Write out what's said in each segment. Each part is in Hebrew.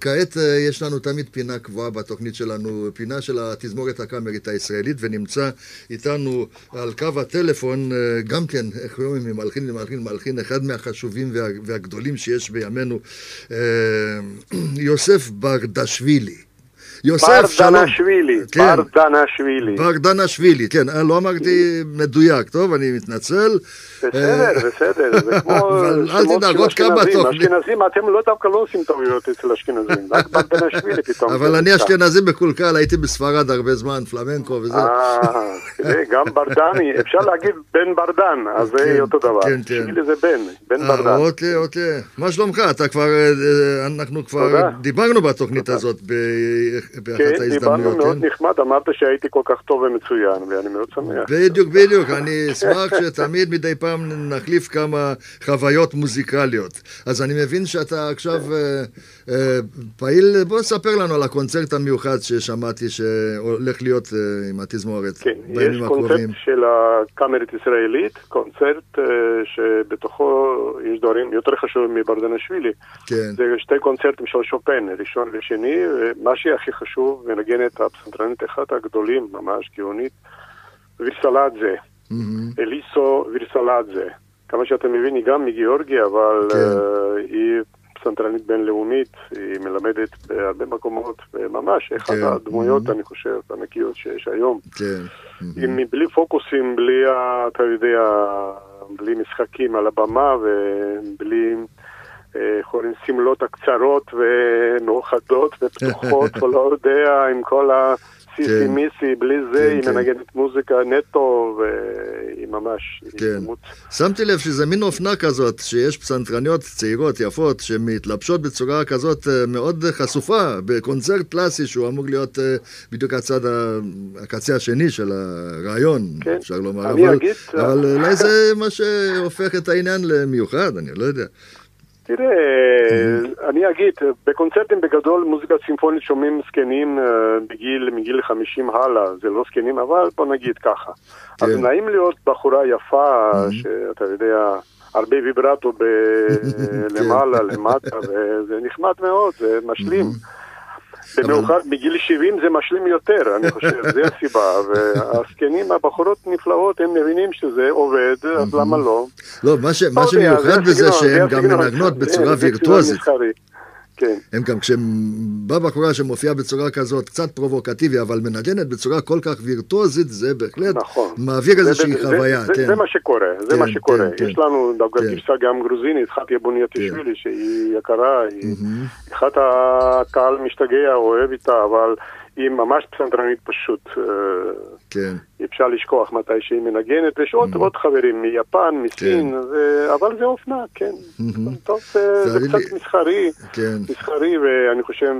כעת יש לנו תמיד פינה קבועה בתוכנית שלנו, פינה של התזמורת הקאמרית הישראלית, ונמצא איתנו על קו הטלפון גם כן, איך קוראים ממלחין למלחין למלחין, אחד מהחשובים והגדולים שיש בימינו, יוסף ברדשווילי. ברדנשווילי, ברדנשווילי. ברדנשווילי, כן, לא אמרתי מדויק, טוב, אני מתנצל. בסדר, בסדר, זה כמו שמות של אשכנזים, אשכנזים, אתם לא דווקא לא עושים טעויות אצל אשכנזים, רק ברדנשווילי פתאום. אבל אני אשכנזי מקולקל, הייתי בספרד הרבה זמן, פלמנקו וזה. אה, גם ברדני, אפשר להגיד בן ברדן, אז זה אותו דבר. שבילי זה בן, בן ברדן. אוקיי, אוקיי. מה שלומך? אתה כבר, אנחנו כבר דיברנו בתוכנית הזאת באחת ההזדמנויות. כן, דיברנו מאוד נחמד, אמרת שהייתי כל כך טוב ומצוין, ואני מאוד שמח. בדיוק, בדיוק, אני אשמח שתמיד מדי פעם נחליף כמה חוויות מוזיקליות. אז אני מבין שאתה עכשיו אה, פעיל, בוא ספר לנו על הקונצרט המיוחד ששמעתי שהולך להיות אה, עם התזמורת כן, יש קונצרט של הקאמרית ישראלית, קונצרט שבתוכו יש דברים יותר חשובים מברדנשווילי. כן. זה שתי קונצרטים של שופן, ראשון ושני, ומה שהכי חשוב, מנגנת הפסנתרנית אחת הגדולים, ממש גאונית, וירסלדזה. אליסו וירסלדזה. כמה שאתה מבין, היא גם מגיאורגיה, אבל כן. uh, היא פסנתרנית בינלאומית, היא מלמדת בהרבה מקומות, וממש אחת כן. הדמויות, mm-hmm. אני חושב, הענקיות שיש היום. כן. Mm-hmm. בלי פוקוסים, בלי, אתה יודע, בלי משחקים על הבמה ובלי... יכולים אה, שמלות הקצרות ומאוחדות ופתוחות, ולא יודע, עם כל ה... סיסי כן. מיסי, בלי זה, כן, היא כן. מנגנת מוזיקה נטו, והיא ממש... כן. שמתי לב שזה מין אופנה כזאת, שיש פסנתרניות צעירות, יפות, שמתלבשות בצורה כזאת אה, מאוד חשופה, בקונצרט קלאסי, שהוא אמור להיות אה, בדיוק הצד, הקצה השני של הרעיון, כן. אפשר לומר. אני אבל, אגיד... אבל אולי זה מה שהופך את העניין למיוחד, אני לא יודע. תראה, אני אגיד, בקונצרטים בגדול מוזיקה סימפונית שומעים זקנים בגיל, מגיל 50 הלאה, זה לא זקנים, אבל בוא נגיד ככה. אז נעים להיות בחורה יפה, שאתה יודע, הרבה ויברטו למעלה, למטה, וזה נחמד מאוד, זה משלים. במיוחד בגיל 70 זה משלים יותר, אני חושב, זה הסיבה. והזקנים, הבחורות נפלאות, הם מבינים שזה עובד, אז למה לא? לא, מה שמיוחד בזה שהן גם מנגנות בצורה וירטואזית. כן. הם גם, כשבאה בחורה שמופיעה בצורה כזאת, קצת פרובוקטיבי, אבל מנגנת בצורה כל כך וירטואזית, זה בהחלט נכון. מעביר איזושהי זה, חוויה. זה, כן. זה מה שקורה, זה כן, מה שקורה. כן, יש כן. לנו דווקא כן. גרסה גם גרוזינית, חתיה בונייטישווילי, כן. שהיא יקרה, היא מהמם. אחת הקהל משתגע, אוהב איתה, אבל היא ממש פסנתרנית פשוט. אה, כן. אי אפשר לשכוח מתי שהיא מנגנת, יש עוד, עוד חברים מיפן, מסין, זה, אבל זה אופנה, כן. טוב, זה, זה תראי קצת מסחרי, כן. מסחרי, ואני חושב,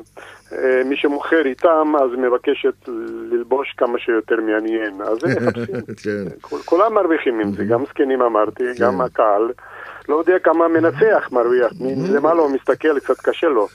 אה, מי שמוכר איתם, אז מבקשת ללבוש כמה שיותר מעניין. אז זה מחפשים. כן. כול- כולם מרוויחים עם זה, גם זקנים אמרתי, גם הקהל. לא יודע כמה מנצח מרוויח, מלמעלה הוא מסתכל, קצת קשה לו,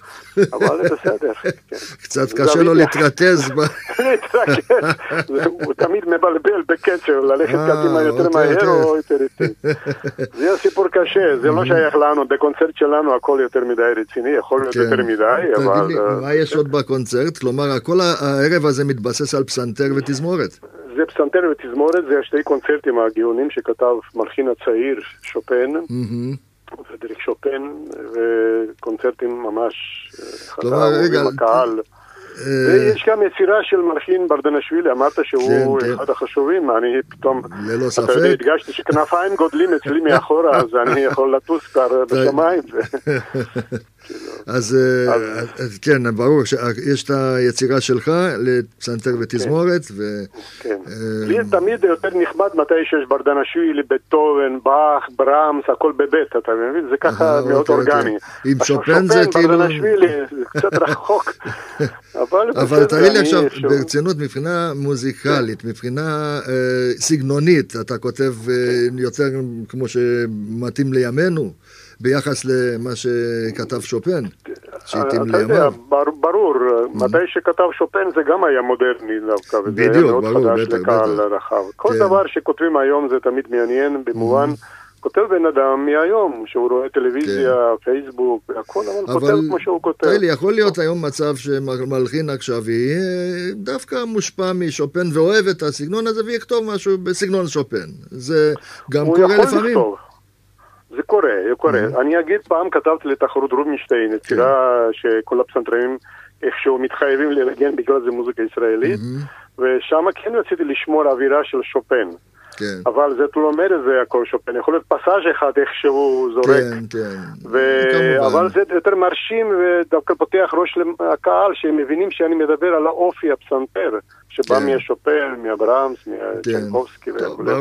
אבל בסדר. כן. קצת קשה לו להתרכז. להתרכז. הוא תמיד מבלבל בקצב, ללכת אה, קדימה יותר אוקיי, מהר אוקיי. או יותר איטי. זה הסיפור קשה, זה לא שייך לנו, בקונצרט שלנו הכל יותר מדי רציני, יכול להיות כן. יותר מדי, תגיד אבל... לי, אה, מה יש עוד בקונצרט? כלומר, כל הערב הזה מתבסס על פסנתר ותזמורת. זה פסנתר ותזמורת, זה השתי קונצרטים הגאונים שכתב מלחין הצעיר שופן, מהמם. פרדריק שופן, וקונצרטים ממש... אה, האהובים רגע, הקהל. אה, ויש גם יצירה של מלחין ברדנשווילי, אמרת שהוא כן, כן. אחד החשובים, אני פתאום, ללא אתה יודע, ספק. הדגשתי שכנפיים גודלים אצלי מאחורה, אז אני יכול לטוס כבר בשמיים. אז אה, אז- אז כן, ברור שיש את היצירה שלך לפסנתר ותזמורת, ו... כן. אה, לי תמיד יותר נחמד מתי שיש ברדנשווילי, בטהובן, באך, ברמס, הכל בבית, אתה מבין? זה ככה מאוד אוקיי, אורגני. אוקיי. עם שופן זה כאילו- ברדנשווילי, זה קצת רחוק. אבל אבל תגיד לי עכשיו, ברצינות, מבחינה מוזיקלית, מבחינה אה, סגנונית, אתה כותב אה, יותר כמו שמתאים לימינו, ביחס למה שכתב שופן, שהתאים אתה יודע, לימיו. בר- ברור, מתי שכתב שופן זה גם היה מודרני דווקא, וזה היה מאוד חדש לקהל בטח. רחב. כל כן. דבר שכותבים היום זה תמיד מעניין, במובן כותב בן אדם מהיום, שהוא רואה טלוויזיה, כן. פייסבוק, והכל, אבל, אבל כותב כמו שהוא כותב. תראי, יכול להיות היום מצב שמלחין עכשיו יהיה דווקא מושפע משופן ואוהב את הסגנון הזה ויכתוב משהו בסגנון שופן. זה גם קורה לפעמים. הוא יכול לכתוב. זה קורה, זה קורה. Mm-hmm. אני אגיד, פעם כתבתי לתחרות רובינשטיין, יצירה כן. שכל הפסנתרנים איכשהו מתחייבים לנגן בגלל זה מוזיקה ישראלית, mm-hmm. ושם כן רציתי לשמור אווירה של שופן. כן. אבל זה אומר את זה הכל שופן, יכול להיות פסאז' אחד איכשהו זורק. כן, כן. ו... אבל זה יותר מרשים ודווקא פותח ראש לקהל שהם מבינים שאני מדבר על האופי הפסנתר. שבא כן. מהשופר, מהברמס, מהצ'נקובסקי וכולי.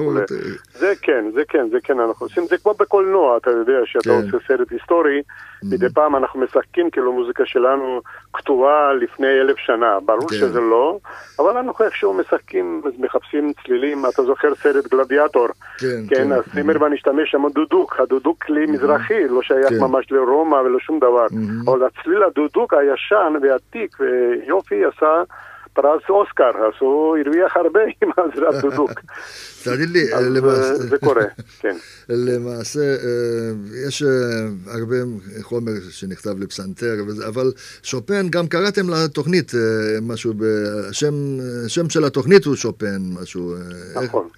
זה כן, זה כן, זה כן, אנחנו עושים, זה כמו בקולנוע, אתה יודע, שאתה כן. עושה סרט היסטורי, mm-hmm. מדי פעם אנחנו משחקים כאילו מוזיקה שלנו כתובה לפני אלף שנה, ברור כן. שזה לא, אבל אנחנו איכשהו משחקים, מחפשים צלילים, אתה זוכר סרט גלדיאטור, כן, כן, אז צימרמן השתמש שם דודוק, הדודוק כלי מזרחי, לא שייך ממש לרומא ולא שום דבר, אבל הצליל הדודוק הישן והעתיק ויופי עשה פרס אוסקר, אז הוא הרוויח הרבה עם עזרת דודוק. תגיד לי, למעשה... זה קורה, כן. למעשה, אה, יש אה, הרבה חומר שנכתב לפסנתר, אבל שופן, גם קראתם לתוכנית אה, משהו, השם של התוכנית הוא שופן, משהו. נכון.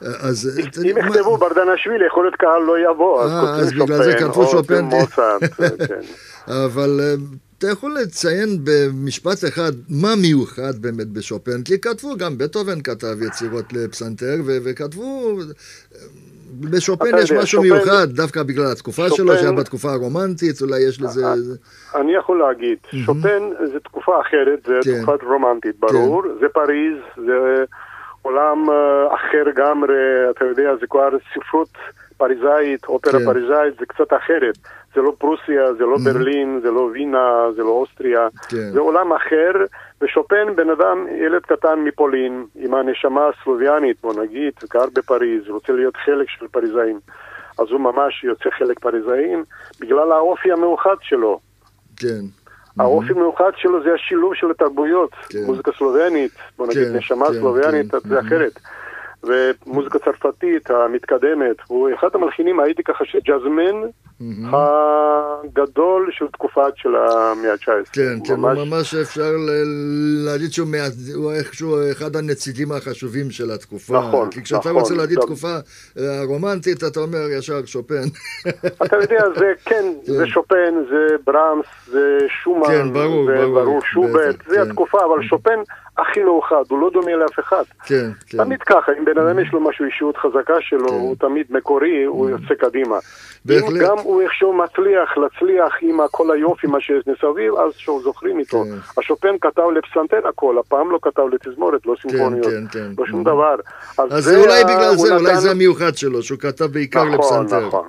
אז... אם יכתבו ברדנשווילי, יכול להיות קהל לא יבוא, אז בגלל זה כתבו שופן. כן. אבל אתה יכול לציין במשפט אחד מה מיוחד באמת בשופן? כי כתבו, גם בטהובן כתב יצירות לפסנתר, וכתבו... בשופן יש יודע, משהו שופן, מיוחד, דווקא בגלל התקופה שופן, שלו, שהיה בתקופה הרומנטית, אולי יש לזה... אני יכול להגיד, mm-hmm. שופן זה תקופה אחרת, זה כן. תקופה רומנטית, ברור, כן. זה פריז, זה עולם אה, אחר לגמרי, אתה יודע, זה כבר ספרות פריזאית, אופרה כן. פריזאית, זה קצת אחרת. זה לא פרוסיה, זה לא mm-hmm. ברלין, זה לא וינה, זה לא אוסטריה, כן. זה עולם אחר, ושופן בן אדם, ילד קטן מפולין, עם הנשמה הסלוביאנית, בוא נגיד, גר בפריז, רוצה להיות חלק של פריזאים. אז הוא ממש יוצא חלק פריזאים, בגלל האופי המיוחד שלו. כן. האופי המיוחד שלו זה השילוב של התרבויות, כן. מוזיקה סלובנית, בוא נגיד כן, נשמה כן, סלוביאנית, כן. זה אחרת. ומוזיקה צרפתית המתקדמת, הוא אחד המלחינים, הייתי ככה שג'זמן mm-hmm. הגדול של תקופת של המאה ה-19. כן, כן, ממש... ממש אפשר להגיד שהוא, מה... הוא איכשהו אחד הנציגים החשובים של התקופה. נכון, כי כשאתה נכון. רוצה להגיד טוב. תקופה אה, רומנטית, אתה אומר ישר שופן. אתה יודע, זה כן, כן, זה שופן, זה ברמס, זה שומן, כן, ברור, זה ברור, ברור שוברט, זה כן. התקופה, אבל שופן הכי מאוחד, הוא לא דומה לאף אחד. כן, כן. תמיד ככה, אם בן אדם יש לו משהו, אישיות חזקה שלו, כן. הוא תמיד מקורי, הוא יוצא קדימה. בהחלט. אם גם הוא איכשהו מצליח, להצליח עם כל היופי, מה שיש מסביב, אז שהוא זוכרים איתו. כן. השופן כתב לפסנתר הכל, הפעם לא כתב לתזמורת, לא סימפוניות, כן, כן, כן. לא שום דבר. אז, אז זה אולי בגלל זה, אולי זה המיוחד שלו, שהוא כתב בעיקר נכון, לפסנתר. נכון, נכון,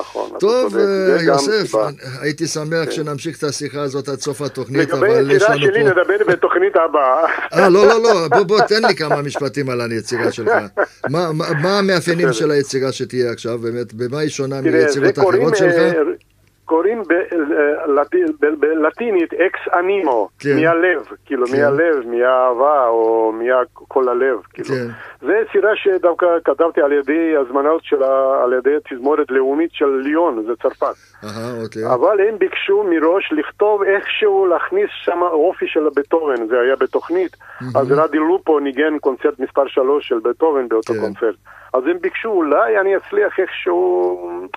נכון. טוב, אה, יוסף, הייתי שמח כן. שנמשיך את השיחה הזאת עד סוף התוכנית, אבל יש לנו פה... לגבי היצירה שלי נדבר בתוכנית הבאה. אה, לא, לא, לא, בוא, בוא, תן לי כמה משפטים על היצירה שלך. מה המאפיינים של היצירה שתהיה עכשיו, באמת, במה היא שונה מיצירות אחרות שלך? אה, קוראים בלטינית אקס אנימו, כן. מהלב, כאילו כן. מהלב, מהאהבה או מכל הלב, כאילו. כן. זו יצירה שדווקא כתבתי על ידי הזמנות של, על ידי תזמורת לאומית של ליון, זה צרפת. אוקיי. אבל הם ביקשו מראש לכתוב איכשהו להכניס שם אופי של בטהובן, זה היה בתוכנית. Mm-hmm. אז רדו לופו ניגן קונצרט מספר 3 של בטהובן באותו כן. קונצרט. אז הם ביקשו, אולי אני אצליח איכשהו...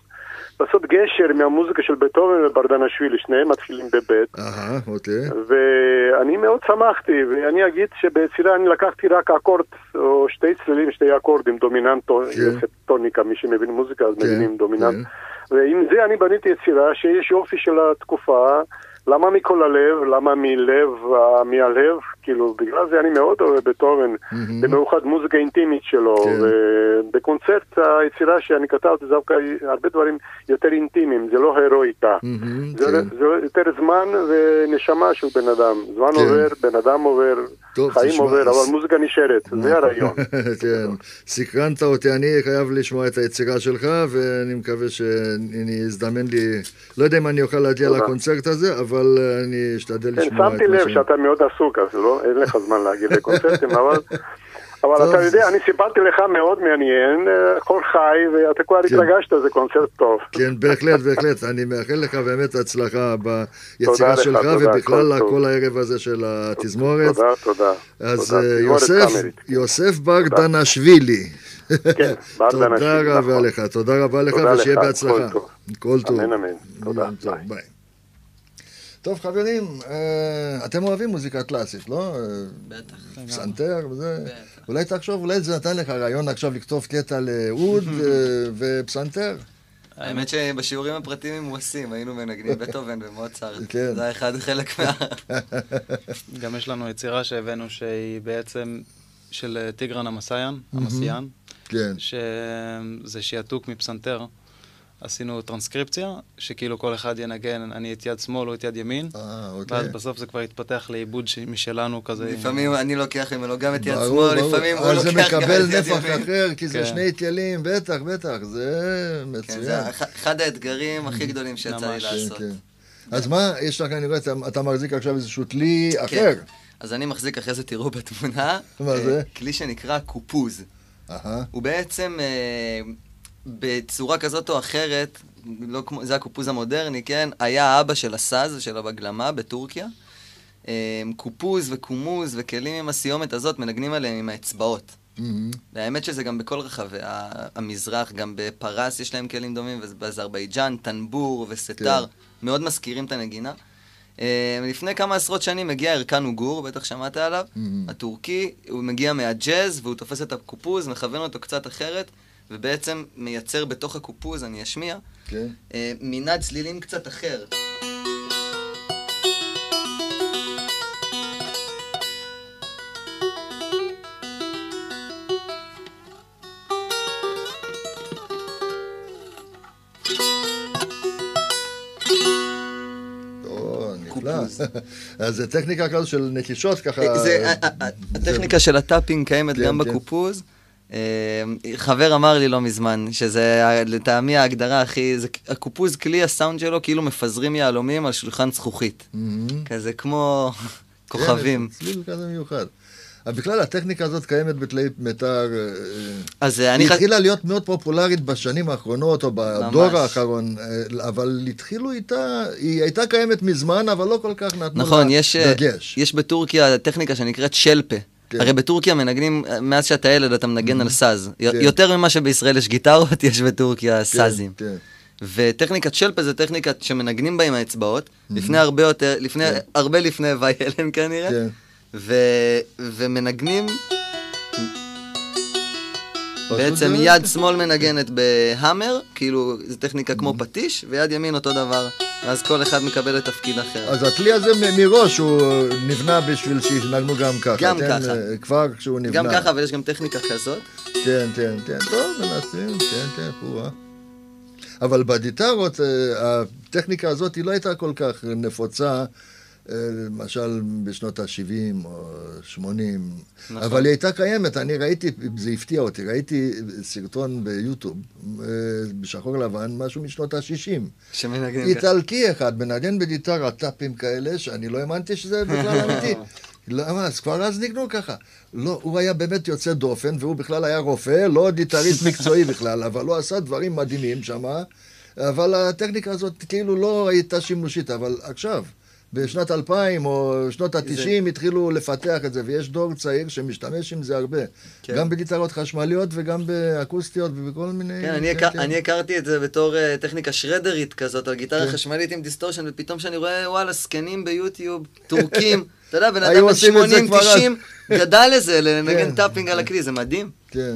לעשות גשר מהמוזיקה של בטהובן וברדנשווילי, שניהם מתחילים בבית. אהה, אוקיי. ואני מאוד שמחתי, ואני אגיד שביצירה אני לקחתי רק אקורד, או שתי צלילים, שתי אקורדים, דומיננט, כן. טוניקה, מי שמבין מוזיקה אז כן, מבינים דומיננט. כן. ועם זה אני בניתי יצירה שיש יופי של התקופה. למה מכל הלב? למה מלב, uh, מהלב? כאילו, בגלל זה אני מאוד אוהב בטהובן, mm-hmm. במיוחד מוזיקה אינטימית שלו. כן. ובקונצרט היצירה שאני כתבתי דווקא הרבה דברים יותר אינטימיים, זה לא הרואיקה. Mm-hmm, זה, כן. זה יותר זמן ונשמה של בן אדם. זמן כן. עובר, בן אדם עובר, טוב, חיים תשמע, עובר, אבל מוזיקה נשארת, זה נכון. הרעיון. כן, סקרנת אותי, אני חייב לשמוע את היצירה שלך, ואני מקווה שאני אזדמן לי, לא יודע אם אני אוכל להגיע לקונצרט הזה, אבל אני אשתדל כן, לשמוע את מה ש... שמתי לב שאתה מאוד עסוק, אז לא לא, אין לך זמן להגיד לקונצרטים, אבל... אבל אתה יודע, אני סיפרתי לך מאוד מעניין, הכל אה, חי, ואתה כבר כן. התרגשת, זה קונצרט טוב. כן, בהחלט, בהחלט. אני מאחל לך באמת הצלחה ביצירה שלך, ובכלל כל הערב הזה של התזמורת. תודה, תודה. אז אה, יוסף ברדנשווילי. כן, תודה רבה לך, תודה רבה לך, ושיהיה בהצלחה. כל טוב. אמן, אמן. תודה, ביי. טוב, חברים, אה, אתם אוהבים מוזיקה קלאסית, לא? בטח. פסנתר וזה. אולי תחשוב, אולי זה נתן לך רעיון עכשיו לכתוב קטע לאוד אה, ופסנתר. האמת שבשיעורים הפרטיים עם ווסים היינו מנגנים בטהובן ומוצרט. כן. זה היה אחד חלק מה... גם יש לנו יצירה שהבאנו שהיא בעצם של טיגרן המסיין, המסיין. כן. שזה שעתוק מפסנתר. עשינו טרנסקריפציה, שכאילו כל אחד ינגן, אני את יד שמאל או את יד ימין. אה, אוקיי. ואז בסוף זה כבר התפתח לעיבוד משלנו כזה. לפעמים אני לוקח ממנו גם את יד שמאל, לפעמים הוא לוקח גם את יד ימין. אז זה מקבל נפח אחר, כי זה כן. שני טיילים, בטח, בטח, זה מצוין. כן, זה אחד האתגרים הכי גדולים שיצא לי לעשות. כן, אז מה, יש לך, אני רואה, אתה מחזיק עכשיו איזשהו כלי אחר. אז אני מחזיק, אחרי זה תראו בתמונה, מה זה? אה, כלי שנקרא קופוז. הוא בעצם... בצורה כזאת או אחרת, לא כמו, זה הקופוז המודרני, כן? היה אבא של הסאז, של הבגלמה בטורקיה. אמ, קופוז וקומוז וכלים עם הסיומת הזאת, מנגנים עליהם עם האצבעות. Mm-hmm. והאמת שזה גם בכל רחבי המזרח, גם בפרס יש להם כלים דומים, ובאזרבייג'אן, טנבור וסטאר, כן. מאוד מזכירים את הנגינה. אמ, לפני כמה עשרות שנים מגיע ארקן אוגור, בטח שמעת עליו, mm-hmm. הטורקי, הוא מגיע מהג'אז והוא תופס את הקופוז, מכוון אותו קצת אחרת, ובעצם מייצר בתוך הקופוז, אני אשמיע, כן. אה, מנעד צלילים קצת אחר. אז זה טכניקה כזו של נקישות ככה. הטכניקה של ה tapping קיימת כן, גם כן. בקופוז. אה, חבר אמר לי לא מזמן, שזה לטעמי ההגדרה הכי, זה הקופוז כלי הסאונד שלו כאילו מפזרים יהלומים על שולחן זכוכית. כזה כמו כוכבים. כן, צליל כזה מיוחד. בכלל הטכניקה הזאת קיימת בכלי מיתר. אה, אז היא אני... התחילה להיות מאוד פופולרית בשנים האחרונות, או בדור ממש. האחרון, אה, אבל התחילו איתה, היא הייתה קיימת מזמן, אבל לא כל כך נתנו נכון, לה יש, דגש. יש בטורקיה טכניקה שנקראת שלפה. כן. הרי בטורקיה מנגנים, מאז שאתה ילד אתה מנגן על סאז. כן. יותר ממה שבישראל יש גיטרות, יש בטורקיה כן, סאזים. כן. וטכניקת שלפה זה טכניקה שמנגנים בה עם האצבעות, לפני הרבה יותר, לפני, כן. הרבה לפני ויילן כנראה, כן. ו, ומנגנים... בעצם יד שמאל מנגנת בהאמר, כאילו זו טכניקה כמו פטיש, ויד ימין אותו דבר, ואז כל אחד מקבל את תפקיד אחר. אז הכלי הזה מראש הוא נבנה בשביל שינגנו גם ככה. גם ככה. כבר כשהוא נבנה. גם ככה, אבל יש גם טכניקה כזאת. כן, כן, כן, טוב, מנסים, כן, כן, פורה. אבל בדיטרות, אה, הטכניקה הזאת היא לא הייתה כל כך נפוצה. למשל בשנות ה-70 או 80, נכון. אבל היא הייתה קיימת, אני ראיתי, זה הפתיע אותי, ראיתי סרטון ביוטיוב, אה, בשחור לבן, משהו משנות ה-60. שמנגן איטלקי אחד, מנגן בגיטרה טאפים כאלה, שאני לא האמנתי שזה בכלל אמיתי. למה? אז כבר אז ניגנו ככה. לא, הוא היה באמת יוצא דופן, והוא בכלל היה רופא, לא גיטריסט מקצועי בכלל, אבל הוא עשה דברים מדהימים שם, אבל הטכניקה הזאת כאילו לא הייתה שימושית, אבל עכשיו... בשנת 2000 או שנות ה-90 זה... התחילו לפתח את זה, ויש דור צעיר שמשתמש עם זה הרבה. כן. גם בגיטרות חשמליות וגם באקוסטיות ובכל מיני... כן, אני, כן, הכ... כן. אני הכרתי את זה בתור uh, טכניקה שרדרית כזאת, על גיטרה כן. חשמלית עם distortion, ופתאום שאני רואה, וואלה, זקנים ביוטיוב, טורקים, אתה יודע, בן אדם בן 80-90 גדל לזה, לנגן כן. tapping על הכלי, זה מדהים. כן.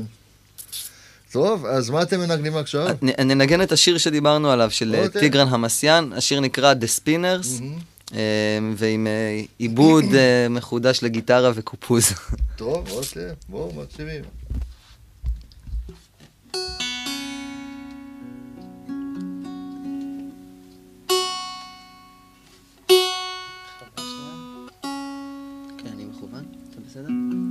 טוב, אז מה אתם מנגנים עכשיו? ננגן את השיר שדיברנו עליו, של אה. טיגרן המסיאן, השיר נקרא The Spinners. Mm-hmm. אמ, ועם אה, עיבוד אה, מחודש לגיטרה וקופוז. טוב, אוקיי, בואו, מקשיבים. כן, בסדר?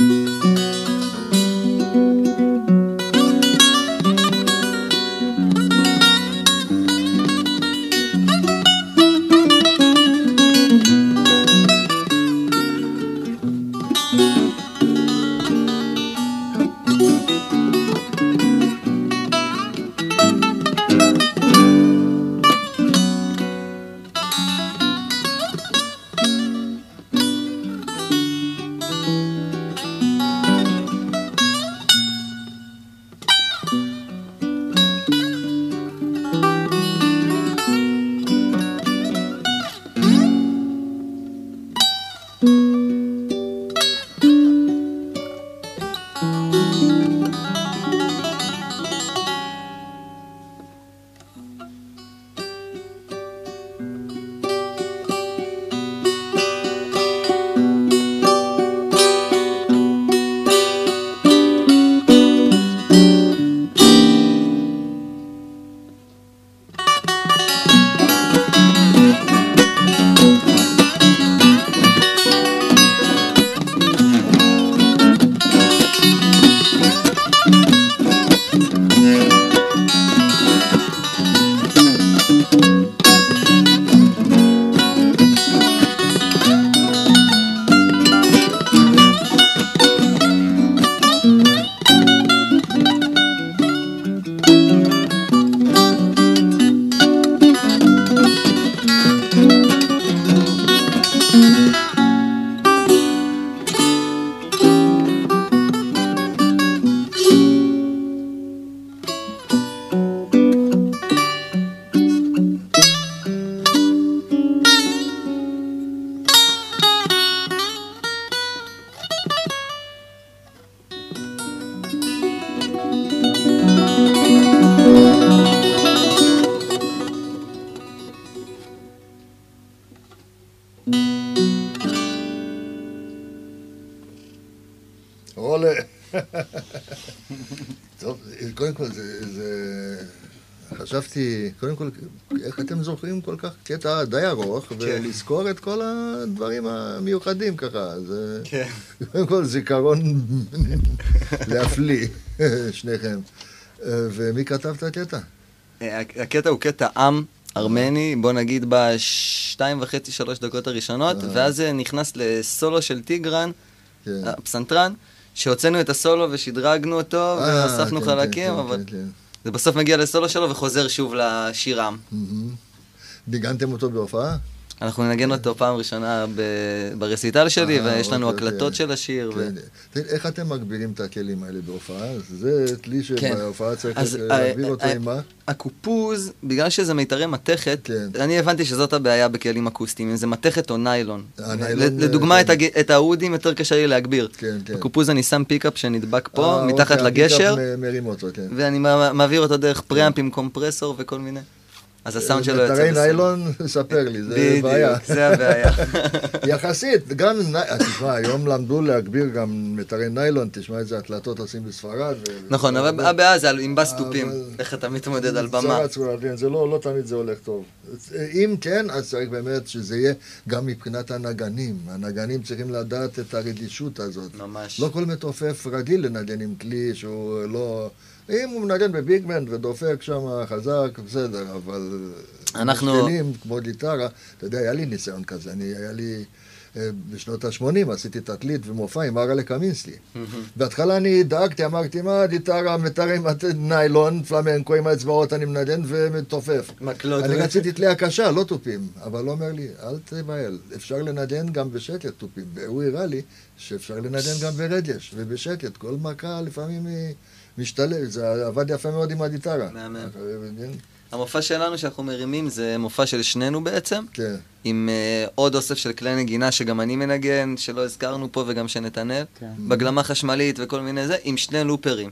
Música חשבתי, קודם כל, איך אתם זוכרים כל כך קטע די ארוך, כן. ולזכור את כל הדברים המיוחדים ככה. זה כן. קודם כל זיכרון להפליא, שניכם. ומי כתב את הקטע? אה, הקטע הוא קטע עם ארמני, בוא נגיד בשתיים וחצי, שלוש דקות הראשונות, אה. ואז זה נכנס לסולו של טיגרן, כן. הפסנתרן, שהוצאנו את הסולו ושדרגנו אותו, אה, והוספנו כן, חלקים, כן, אבל כן, כן. זה בסוף מגיע לסולו שלו וחוזר שוב לשיר עם. מהמם. ניגנתם אותו בהופעה? אנחנו ננגן אותו פעם ראשונה ברסיטל שלי, אה, ויש לנו אוקיי, הקלטות אוקיי. של השיר. כן. תגיד, איך אתם מגבירים את הכלים האלה בהופעה? זה כלי כן. שבהופעה צריך אז, להגביר אותו עם מה? הקופוז, בגלל שזה מיתרי מתכת, כן. אני הבנתי שזאת הבעיה בכלים אקוסטיים, אם זה מתכת או ניילון. לדוגמה, את האודים יותר קשה לי להגביר. כן, כן. בקופוז אני שם pickup שנדבק פה, אה, מתחת אוקיי, לגשר, כן. ואני מע- מעביר אותו דרך פריאמפ עם קומפרסור וכל מיני. אז הסאונד שלו יוצא בסדר. ניילון, ספר לי, זה בעיה. בדיוק, זה הבעיה. יחסית, גם, אה, תשמע, היום למדו להגביר גם מיתרי ניילון, תשמע איזה הקלטות עושים בספרד. נכון, אבל הבעיה זה עם בס תופים, אבל- איך אתה מתמודד על במה. זה לא, לא תמיד זה הולך טוב. אם כן, אז צריך באמת שזה יהיה גם מבחינת הנגנים. הנגנים צריכים לדעת את הרגישות הזאת. ממש. לא כל מתופף רגיל לנגן עם כלי שהוא לא... אם הוא מנגן בביג בנד ודופק שם חזק, בסדר, אבל... אנחנו- כלים כמו גיטרה, אתה יודע, היה לי ניסיון כזה, אני, היה לי... אה, בשנות ה-80 עשיתי תקליט ומופע עם אראלה קמינסקי. בהתחלה אני דאגתי, אמרתי, מה, גיטרה, מיתרים, ניילון, פלמנקו עם האצבעות, אני מנגן ומתופף. מקלות. אני רציתי תלייה קשה, לא תופים, אבל הוא אומר לי, אל תבהל, אפשר לנגן גם בשקט תופים. והוא הראה לי שאפשר לנגן גם ברגש ובשקט, כל מכה לפעמים היא משתלבת, זה עבד יפה מאוד עם הגיטרה. מהמם. אתה מבין? המופע שלנו שאנחנו מרימים זה מופע של שנינו בעצם, כן. עם uh, עוד אוסף של כלי נגינה שגם אני מנגן, שלא הזכרנו פה וגם שנתנאל, כן. בגלמה חשמלית וכל מיני זה, עם שני לופרים.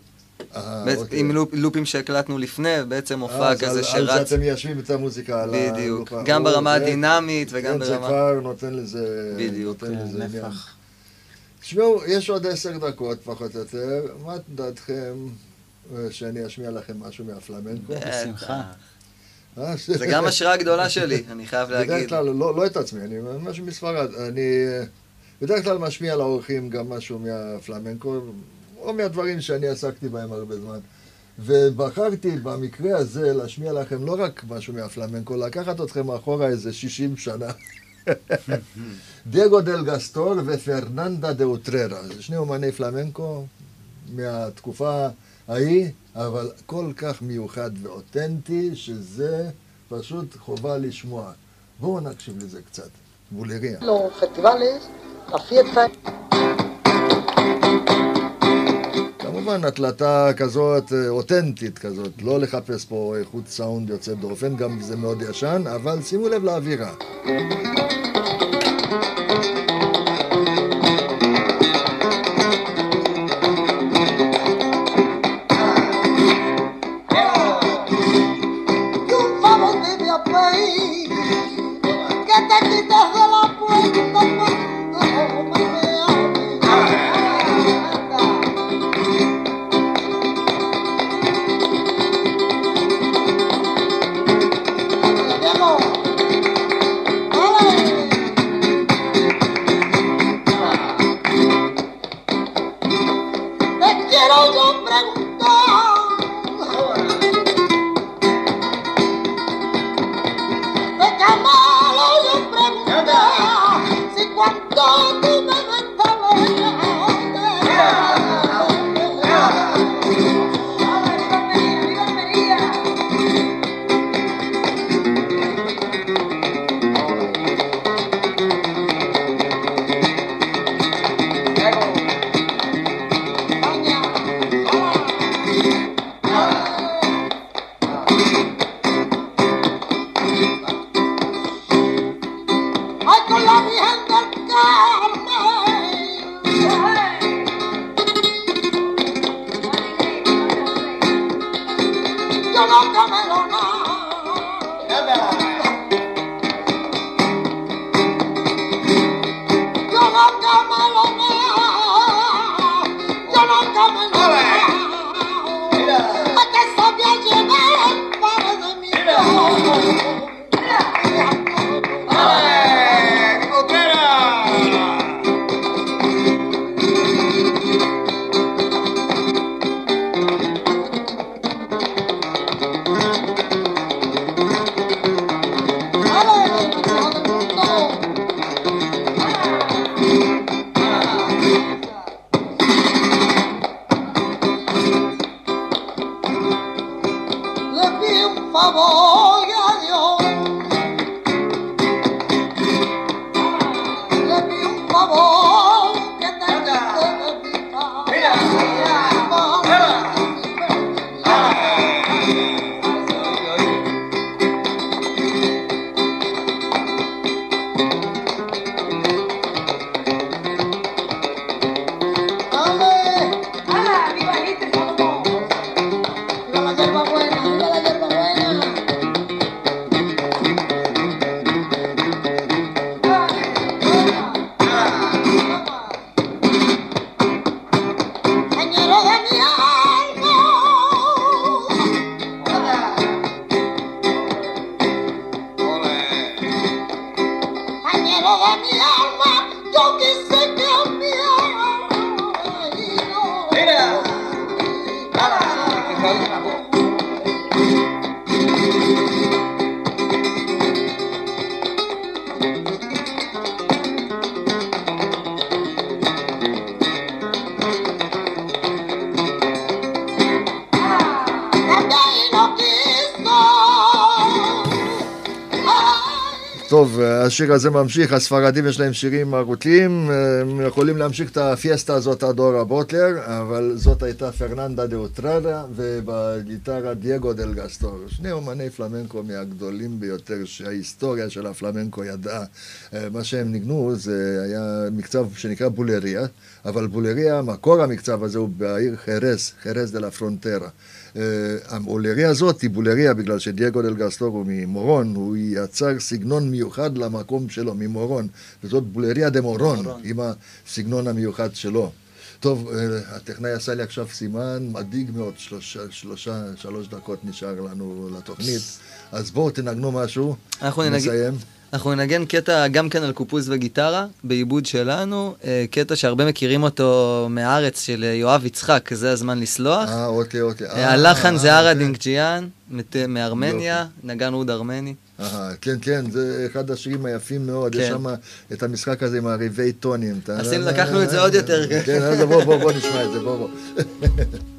אה, אוקיי. עם לופ, לופים שהקלטנו לפני, בעצם אה, מופע אז כזה על- על שרץ. זה אתם מיישבים את המוזיקה על בדיוק. הלופה. גם ברמה זה- הדינמית וגם כן, זה ברמה... כבר נותן לזה... בדיוק. נותן כן, לזה עניין. נפח. תשמעו, יש עוד עשר דקות פחות או יותר, מה דעתכם אה, שאני אשמיע לכם משהו מהפלמנקו? בשמחה. אה, זה גם השראה גדולה שלי, אני חייב בדרך להגיד. כלל, לא, לא את עצמי, אני משהו מספרד. אני אה, בדרך כלל משמיע לאורחים גם משהו מהפלמנקו, או מהדברים שאני עסקתי בהם הרבה זמן. ובחרתי במקרה הזה להשמיע לכם לא רק משהו מהפלמנקו, לקחת אתכם אחורה איזה 60 שנה. דייגו דל גסטור ופרננדה דה אוטררה, זה שני אומני פלמנקו מהתקופה ההיא, אבל כל כך מיוחד ואותנטי, שזה פשוט חובה לשמוע. בואו נקשיב לזה קצת. בולריה. כמובן, הקלטה כזאת אה, אותנטית כזאת, לא לחפש פה איכות סאונד יוצא דופן, גם זה מאוד ישן, אבל שימו לב לאווירה. Come on, come on. טוב, השיר הזה ממשיך, הספרדים יש להם שירים ערותיים, הם יכולים להמשיך את הפיאסטה הזאת עד אור הבוקר, אבל זאת הייתה פרננדה דה אוטררה, ובגיטרה דייגו דל גסטור. שני אומני פלמנקו מהגדולים ביותר שההיסטוריה של הפלמנקו ידעה. אה, מה שהם ניגנו זה היה מקצב שנקרא בולריה, אבל בולריה, מקור המקצב הזה הוא בעיר חרס, חרס דה לה פרונטרה. הבולריה הזאת היא בולריה בגלל שדייגו דל גסטור הוא ממורון, הוא יצר סגנון מיוחד למקום שלו, ממורון, וזאת בולריה דה מורון. עם הסגנון המיוחד שלו. טוב, אה, הטכנאי עשה לי עכשיו סימן מדאיג מאוד, שלושה, שלושה, שלוש דקות נשאר לנו לתוכנית, אז בואו תנגנו משהו, אנחנו נסיים. אנחנו ננגן קטע גם כן על קופוז וגיטרה, בעיבוד שלנו, אה, קטע שהרבה מכירים אותו מהארץ של אה, יואב יצחק, זה הזמן לסלוח. אה, אוקיי, אוקיי. אה, הלחן זה ארה כן. מת- מארמניה, נגן אוד ארמני. כן, כן, זה אחד השירים היפים מאוד, יש כן. שם את המשחק הזה עם הריבי טונים. עשינו- לקחנו את זה עוד יותר. כן, אז בוא, בוא, בוא נשמע את זה, בוא, בוא.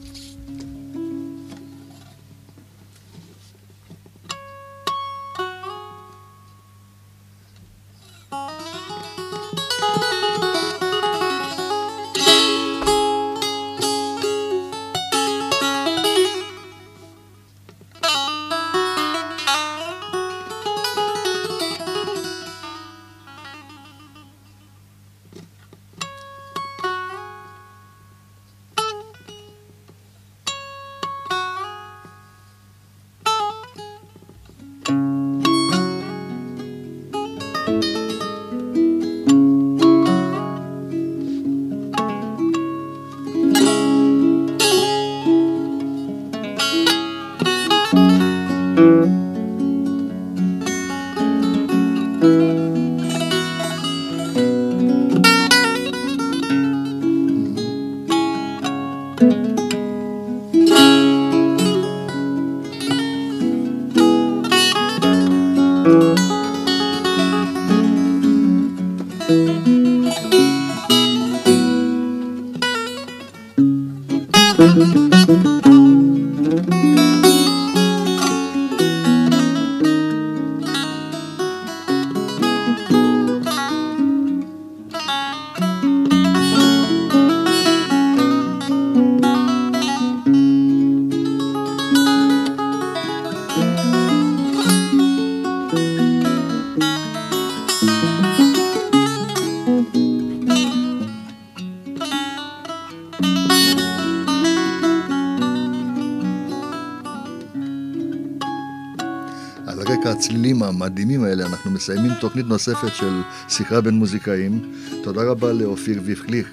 על רקע הצלילים המדהימים האלה אנחנו מסיימים תוכנית נוספת של שיחה בין מוזיקאים. תודה רבה לאופיר ויכליך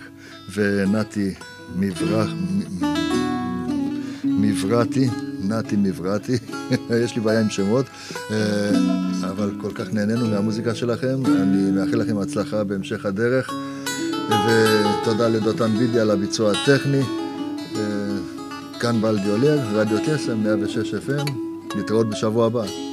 ונתי מברח... מברתי, נתי מברתי, יש לי בעיה עם שמות, אה, אבל כל כך נהנינו מהמוזיקה שלכם, אני מאחל לכם הצלחה בהמשך הדרך, ותודה לדותן בידי על הביצוע הטכני. אה, כאן בלדי אולר, רדיו קסם, 106 FM, נתראות בשבוע הבא.